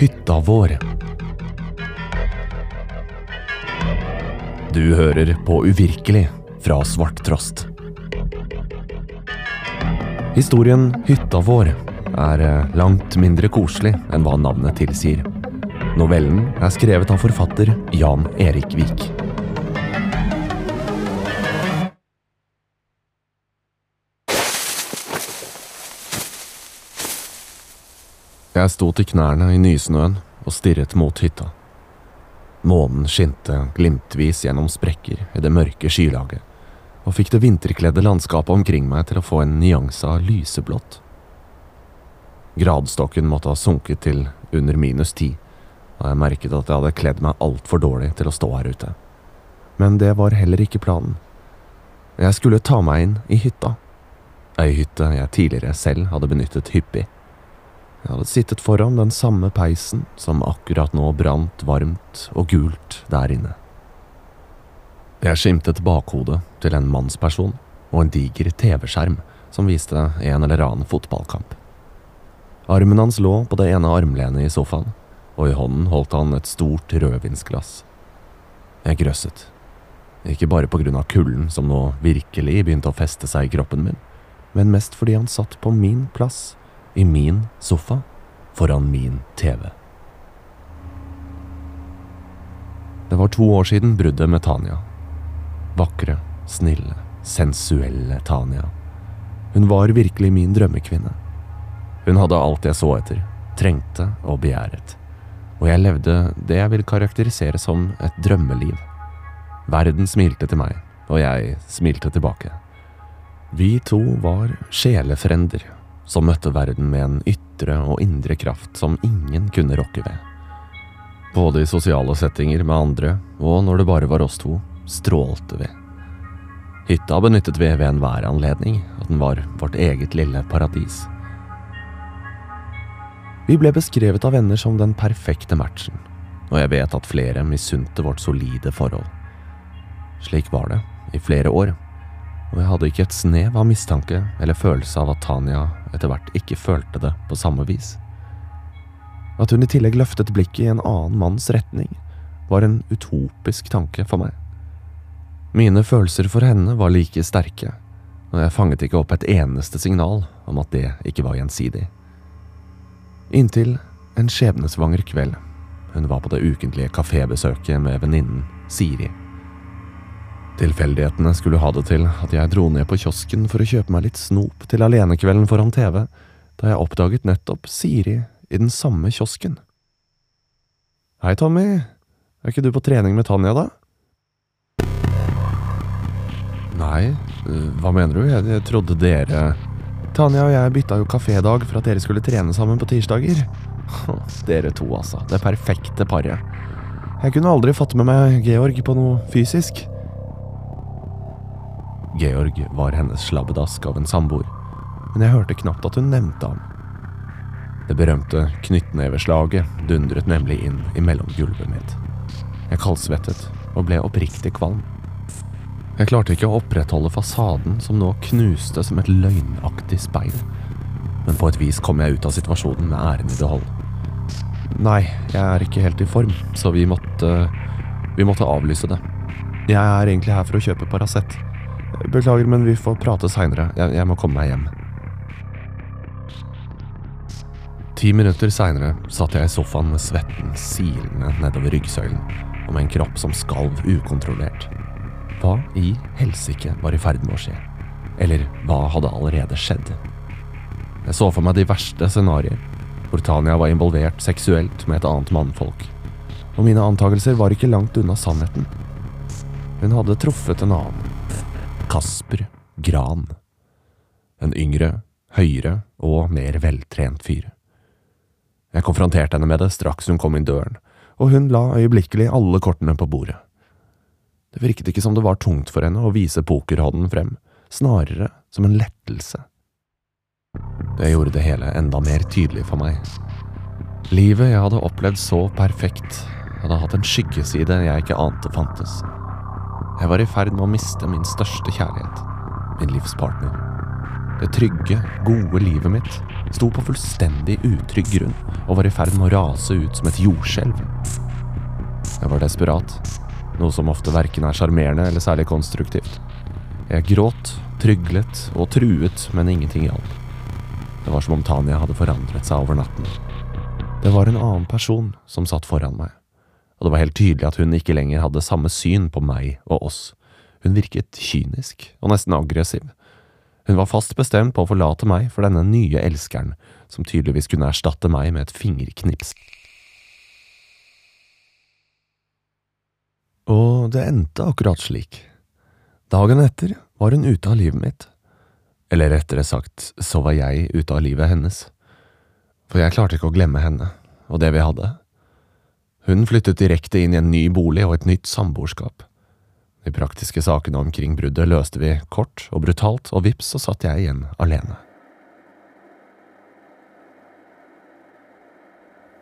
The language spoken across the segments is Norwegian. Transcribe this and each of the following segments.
Hytta vår. Du hører på Uvirkelig fra Svarttrost. Historien Hytta vår er eh, langt mindre koselig enn hva navnet tilsier. Novellen er skrevet av forfatter Jan Erik Vik. Jeg sto til knærne i nysnøen og stirret mot hytta. Månen skinte glimtvis gjennom sprekker i det mørke skylaget, og fikk det vinterkledde landskapet omkring meg til å få en nyanse av lyseblått. Gradstokken måtte ha sunket til under minus ti, og jeg merket at jeg hadde kledd meg altfor dårlig til å stå her ute. Men det var heller ikke planen. Jeg skulle ta meg inn i hytta, ei hytte jeg tidligere selv hadde benyttet hyppig. Jeg hadde sittet foran den samme peisen som akkurat nå brant varmt og gult der inne. Jeg skimtet bakhodet til en mannsperson og en diger TV-skjerm som viste en eller annen fotballkamp. Armen hans lå på det ene armlenet i sofaen, og i hånden holdt han et stort rødvinsglass. Jeg grøsset. Ikke bare på grunn av kulden som nå virkelig begynte å feste seg i kroppen min, men mest fordi han satt på min plass i min sofa foran min TV. Det var to år siden bruddet med Tanja. Vakre, snille, sensuelle Tanja. Hun var virkelig min drømmekvinne. Hun hadde alt jeg så etter, trengte og begjæret. Og jeg levde det jeg vil karakterisere som et drømmeliv. Verden smilte til meg, og jeg smilte tilbake. Vi to var sjelefrender som møtte verden med en ytre og indre kraft som ingen kunne rokke ved. Både i sosiale settinger med andre, og når det bare var oss to, strålte vi. Hytta benyttet vi ved enhver anledning, og den var vårt eget lille paradis. Vi ble beskrevet av venner som den perfekte matchen, og jeg vet at flere misunte vårt solide forhold. Slik var det i flere år, og jeg hadde ikke et snev av mistanke eller følelse av at Tanja etter hvert ikke følte det på samme vis. At hun i tillegg løftet blikket i en annen manns retning, var en utopisk tanke for meg. Mine følelser for henne var like sterke, og jeg fanget ikke opp et eneste signal om at det ikke var gjensidig. Inntil en skjebnesvanger kveld. Hun var på det ukentlige kafébesøket med venninnen Siri. Tilfeldighetene skulle ha det til at jeg dro ned på kiosken for å kjøpe meg litt snop til alenekvelden foran TV, da jeg oppdaget nettopp Siri i den samme kiosken. Hei, Tommy. Er ikke du på trening med Tanja, da? Nei, hva mener du? Jeg trodde dere Tanja og jeg bytta jo kafédag for at dere skulle trene sammen på tirsdager. Dere to, altså. Det perfekte paret. Jeg kunne aldri fått med meg Georg på noe fysisk. Georg var hennes slabbedask av en samboer, men jeg hørte knapt at hun nevnte ham. Det berømte knyttneveslaget dundret nemlig inn i mellomgulvet mitt. Jeg kaldsvettet og ble oppriktig kvalm. Jeg klarte ikke å opprettholde fasaden som nå knuste som et løgnaktig speil, men på et vis kom jeg ut av situasjonen med æren i behold. Nei, jeg er ikke helt i form, så vi måtte Vi måtte avlyse det. Jeg er egentlig her for å kjøpe Paracet. Beklager, men vi får prate seinere. Jeg, jeg må komme meg hjem. Ti minutter seinere satt jeg i sofaen med svetten silende nedover ryggsøylen, og med en kropp som skalv ukontrollert. Hva i helsike var i ferd med å skje? Eller hva hadde allerede skjedd? Jeg så for meg de verste scenarioer, hvor Tanja var involvert seksuelt med et annet mannfolk. Og mine antakelser var ikke langt unna sannheten. Hun hadde truffet en annen. Kasper Gran. En yngre, høyere og mer veltrent fyr. Jeg konfronterte henne med det straks hun kom inn døren, og hun la øyeblikkelig alle kortene på bordet. Det virket ikke som det var tungt for henne å vise pokerhånden frem, snarere som en lettelse. Det gjorde det hele enda mer tydelig for meg. Livet jeg hadde opplevd så perfekt, hadde hatt en skyggeside jeg ikke ante fantes. Jeg var i ferd med å miste min største kjærlighet, min livspartner. Det trygge, gode livet mitt sto på fullstendig utrygg grunn og var i ferd med å rase ut som et jordskjelv. Jeg var desperat, noe som ofte verken er sjarmerende eller særlig konstruktivt. Jeg gråt, tryglet og truet, men ingenting hjalp. Det var som om Tanya hadde forandret seg over natten. Det var en annen person som satt foran meg, og det var helt tydelig at hun ikke lenger hadde samme syn på meg og oss. Hun virket kynisk og nesten aggressiv. Hun var fast bestemt på å forlate meg for denne nye elskeren, som tydeligvis kunne erstatte meg med et fingerknips. Og det endte akkurat slik. Dagen etter var hun ute av livet mitt. Eller rettere sagt, så var jeg ute av livet hennes. For jeg klarte ikke å glemme henne, og det vi hadde. Hun flyttet direkte inn i en ny bolig og et nytt samboerskap. De praktiske sakene omkring bruddet løste vi kort og brutalt, og vips så satt jeg igjen alene.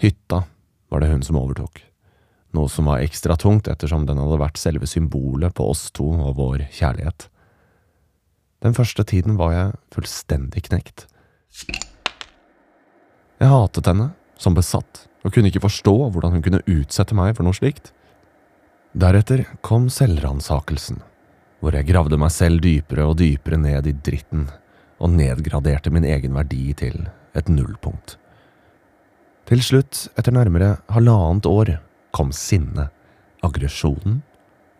Hytta var det hun som overtok, noe som var ekstra tungt ettersom den hadde vært selve symbolet på oss to og vår kjærlighet. Den første tiden var jeg fullstendig knekt. Jeg hatet henne, som besatt, og kunne ikke forstå hvordan hun kunne utsette meg for noe slikt. Deretter kom selvransakelsen, hvor jeg gravde meg selv dypere og dypere ned i dritten og nedgraderte min egen verdi til et nullpunkt. Til slutt, etter nærmere halvannet år, kom sinnet, aggresjonen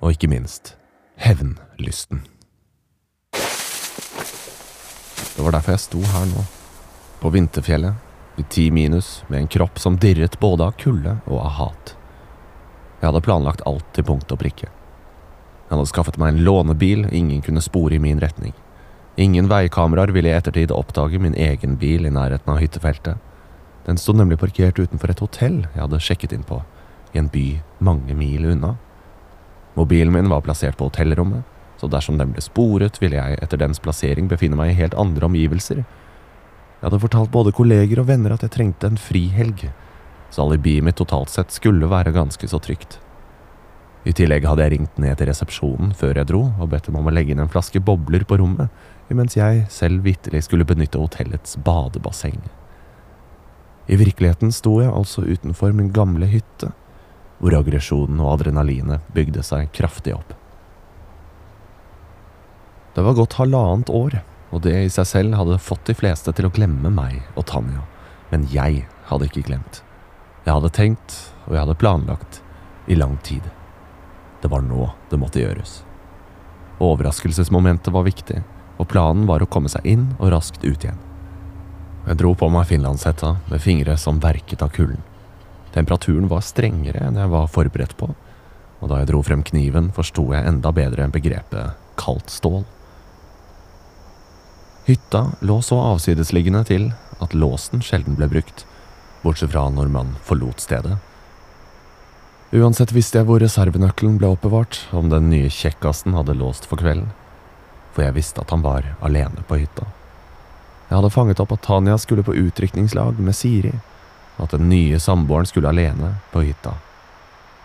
og ikke minst hevnlysten. Det var derfor jeg sto her nå, på vinterfjellet, i ti minus, med en kropp som dirret både av kulde og av hat. Jeg hadde planlagt alt til punkt og prikke. Jeg hadde skaffet meg en lånebil ingen kunne spore i min retning. Ingen veikameraer ville i ettertid oppdage min egen bil i nærheten av hyttefeltet. Den sto nemlig parkert utenfor et hotell jeg hadde sjekket inn på, i en by mange mil unna. Mobilen min var plassert på hotellrommet, så dersom den ble sporet, ville jeg etter dens plassering befinne meg i helt andre omgivelser. Jeg hadde fortalt både kolleger og venner at jeg trengte en frihelg, så alibiet mitt totalt sett skulle være ganske så trygt. I tillegg hadde jeg ringt ned til resepsjonen før jeg dro og bedt dem om å legge inn en flaske bobler på rommet, imens jeg selv vitterlig skulle benytte hotellets badebasseng. I virkeligheten sto jeg altså utenfor min gamle hytte, hvor aggresjonen og adrenalinet bygde seg kraftig opp. Det var gått halvannet år, og det i seg selv hadde fått de fleste til å glemme meg og Tanja, men jeg hadde ikke glemt. Jeg hadde tenkt, og jeg hadde planlagt, i lang tid. Det var nå det måtte gjøres. Overraskelsesmomentet var viktig, og planen var å komme seg inn og raskt ut igjen. Jeg dro på meg finlandshetta med fingre som verket av kulden. Temperaturen var strengere enn jeg var forberedt på, og da jeg dro frem kniven, forsto jeg enda bedre begrepet kaldt stål. Hytta lå så avsidesliggende til at låsen sjelden ble brukt, bortsett fra når man forlot stedet. Uansett visste jeg hvor reservenøkkelen ble oppbevart, om den nye kjekkasen hadde låst for kvelden, for jeg visste at han var alene på hytta. Jeg hadde fanget opp at Tanja skulle på utrykningslag med Siri, og at den nye samboeren skulle alene på hytta.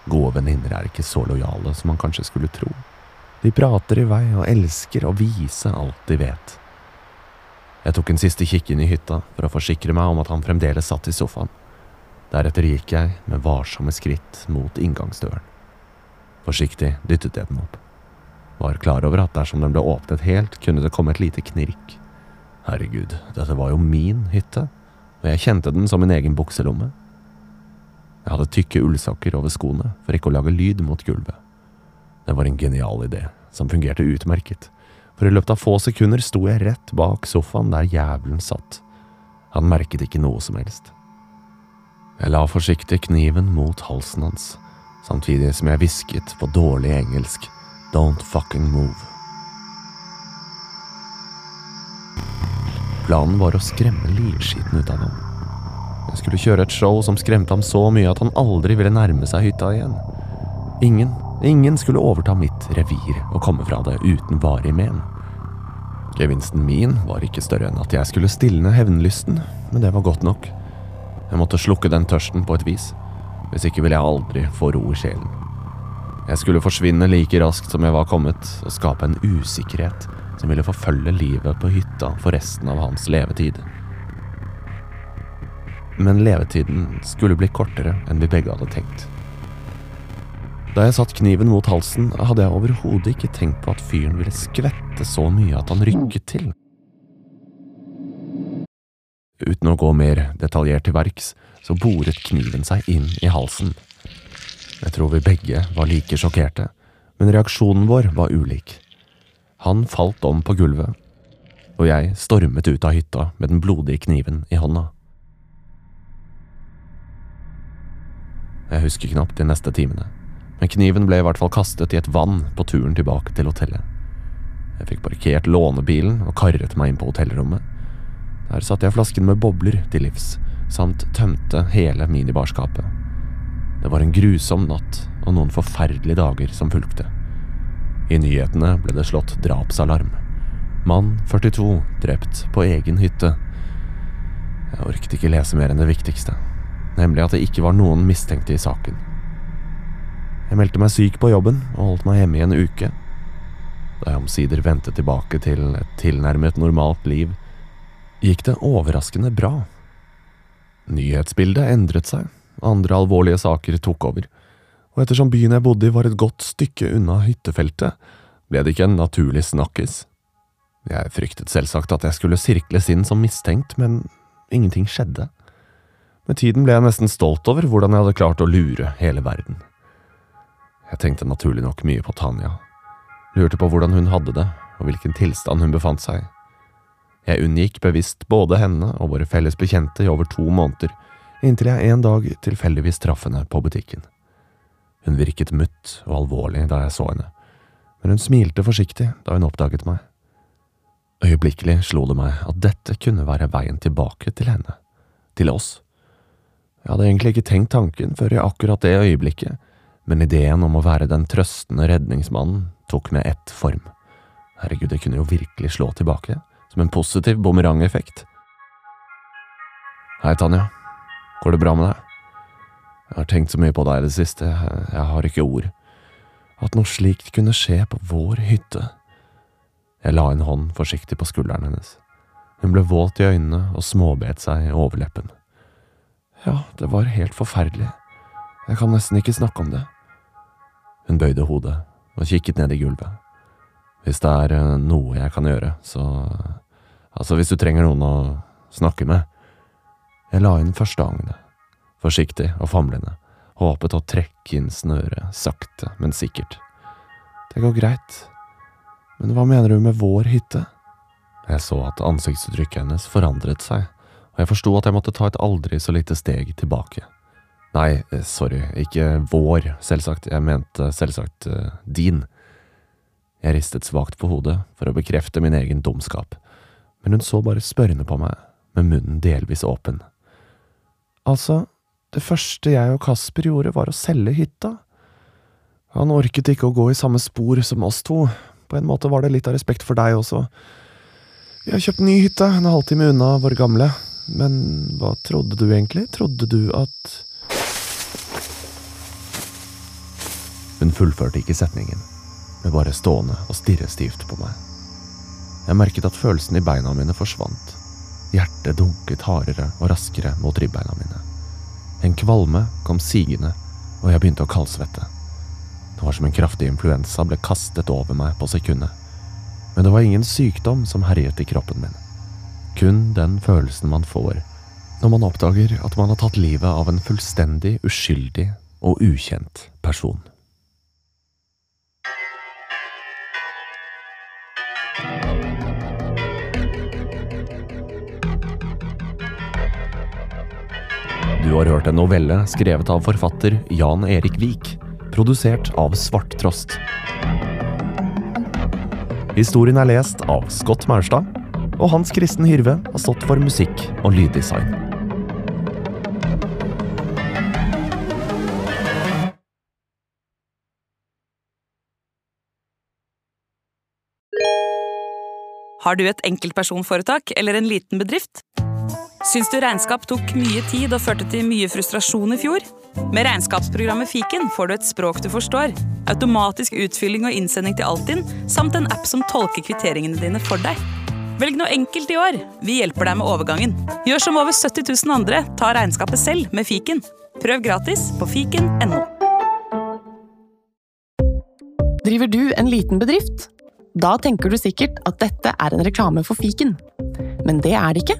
Gode venninner er ikke så lojale som man kanskje skulle tro. De prater i vei og elsker å vise alt de vet. Jeg tok en siste kikk inn i hytta for å forsikre meg om at han fremdeles satt i sofaen. Deretter gikk jeg med varsomme skritt mot inngangsdøren. Forsiktig dyttet jeg den opp. Var klar over at dersom den ble åpnet helt, kunne det komme et lite knirk. Herregud, dette var jo min hytte, og jeg kjente den som min egen bukselomme. Jeg hadde tykke ullsokker over skoene for ikke å lage lyd mot gulvet. Det var en genial idé, som fungerte utmerket for i løpet av få sekunder sto jeg rett bak sofaen der jævelen satt. Han merket ikke noe som helst. Jeg la forsiktig kniven mot halsen hans, samtidig som jeg hvisket på dårlig engelsk Don't fucking move. Planen var å skremme livskiten ut av ham. Jeg skulle kjøre et show som skremte ham så mye at han aldri ville nærme seg hytta igjen. Ingen, ingen skulle overta mitt revir og komme fra det uten varig men. Gevinsten min var ikke større enn at jeg skulle stilne hevnlysten, men det var godt nok. Jeg måtte slukke den tørsten på et vis, hvis ikke ville jeg aldri få ro i sjelen. Jeg skulle forsvinne like raskt som jeg var kommet, og skape en usikkerhet som ville forfølge livet på hytta for resten av hans levetid. Men levetiden skulle bli kortere enn vi begge hadde tenkt. Da jeg satt kniven mot halsen, hadde jeg overhodet ikke tenkt på at fyren ville skvette så mye at han rykket til. Uten å gå mer detaljert til verks, så boret kniven seg inn i halsen. Jeg tror vi begge var like sjokkerte, men reaksjonen vår var ulik. Han falt om på gulvet, og jeg stormet ut av hytta med den blodige kniven i hånda. Jeg husker knapt de neste timene, men kniven ble i hvert fall kastet i et vann på turen tilbake til hotellet. Jeg fikk parkert lånebilen og karret meg inn på hotellrommet. Der satte jeg flasken med bobler til livs, samt tømte hele minibarskapet. Det var en grusom natt og noen forferdelige dager som fulgte. I nyhetene ble det slått drapsalarm. Mann 42 drept på egen hytte. Jeg orket ikke lese mer enn det viktigste, nemlig at det ikke var noen mistenkte i saken. Jeg meldte meg syk på jobben og holdt meg hjemme i en uke. Da jeg omsider vendte tilbake til et tilnærmet normalt liv, gikk det overraskende bra. Nyhetsbildet endret seg, andre alvorlige saker tok over, og ettersom byen jeg bodde i var et godt stykke unna hyttefeltet, ble det ikke en naturlig snakkis. Jeg fryktet selvsagt at jeg skulle sirkles inn som mistenkt, men ingenting skjedde. Med tiden ble jeg nesten stolt over hvordan jeg hadde klart å lure hele verden. Jeg tenkte naturlig nok mye på Tanja, lurte på hvordan hun hadde det, og hvilken tilstand hun befant seg i. Jeg unngikk bevisst både henne og våre felles bekjente i over to måneder, inntil jeg en dag tilfeldigvis traff henne på butikken. Hun virket mutt og alvorlig da jeg så henne, men hun smilte forsiktig da hun oppdaget meg. Øyeblikkelig slo det meg at dette kunne være veien tilbake til henne, til oss. Jeg hadde egentlig ikke tenkt tanken før i akkurat det øyeblikket, men ideen om å være den trøstende redningsmannen tok med ett form. Herregud, det kunne jo virkelig slå tilbake, som en positiv bumerangeffekt. Hei, Tanja. Går det bra med deg? Jeg har tenkt så mye på deg i det siste, jeg har ikke ord. At noe slikt kunne skje på vår hytte. Jeg la en hånd forsiktig på skulderen hennes. Hun ble våt i øynene og småbet seg i overleppen. Ja, det var helt forferdelig. Jeg kan nesten ikke snakke om det. Hun bøyde hodet og kikket ned i gulvet. Hvis det er eh, noe jeg kan gjøre, så… Altså, hvis du trenger noen å snakke med. Jeg la inn første agnet, forsiktig og famlende, håpet å trekke inn snøret, sakte, men sikkert. Det går greit, men hva mener du med vår hytte? Jeg så at ansiktsuttrykket hennes forandret seg, og jeg forsto at jeg måtte ta et aldri så lite steg tilbake. Nei, eh, sorry, ikke vår, selvsagt, jeg mente selvsagt uh, din. Jeg ristet svakt på hodet for å bekrefte min egen dumskap, men hun så bare spørrende på meg, med munnen delvis åpen. Altså, det første jeg og Kasper gjorde, var å selge hytta. Han orket ikke å gå i samme spor som oss to, på en måte var det litt av respekt for deg også. Vi har kjøpt ny hytte, en halvtime unna vår gamle, men hva trodde du egentlig? Trodde du at Hun fullførte ikke setningen, ble bare stående og stirre stivt på meg. Jeg merket at følelsen i beina mine forsvant. Hjertet dunket hardere og raskere mot ribbeina mine. En kvalme kom sigende, og jeg begynte å kaldsvette. Det var som en kraftig influensa ble kastet over meg på sekundet. Men det var ingen sykdom som herjet i kroppen min. Kun den følelsen man får når man oppdager at man har tatt livet av en fullstendig uskyldig og ukjent person. Du har hørt en novelle skrevet av forfatter Jan Erik Vik, produsert av Svarttrost. Historien er lest av Scott Maurstad, og Hans Kristen Hyrve har stått for musikk og lyddesign. Har du et enkeltpersonforetak eller en liten bedrift? Syns du regnskap tok mye tid og førte til mye frustrasjon i fjor? Med regnskapsprogrammet Fiken får du et språk du forstår, automatisk utfylling og innsending til Altinn, samt en app som tolker kvitteringene dine for deg. Velg noe enkelt i år. Vi hjelper deg med overgangen. Gjør som over 70 000 andre, ta regnskapet selv med Fiken. Prøv gratis på fiken.no. Driver du en liten bedrift? Da tenker du sikkert at dette er en reklame for fiken. Men det er det ikke,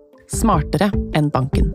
smartere enn banken.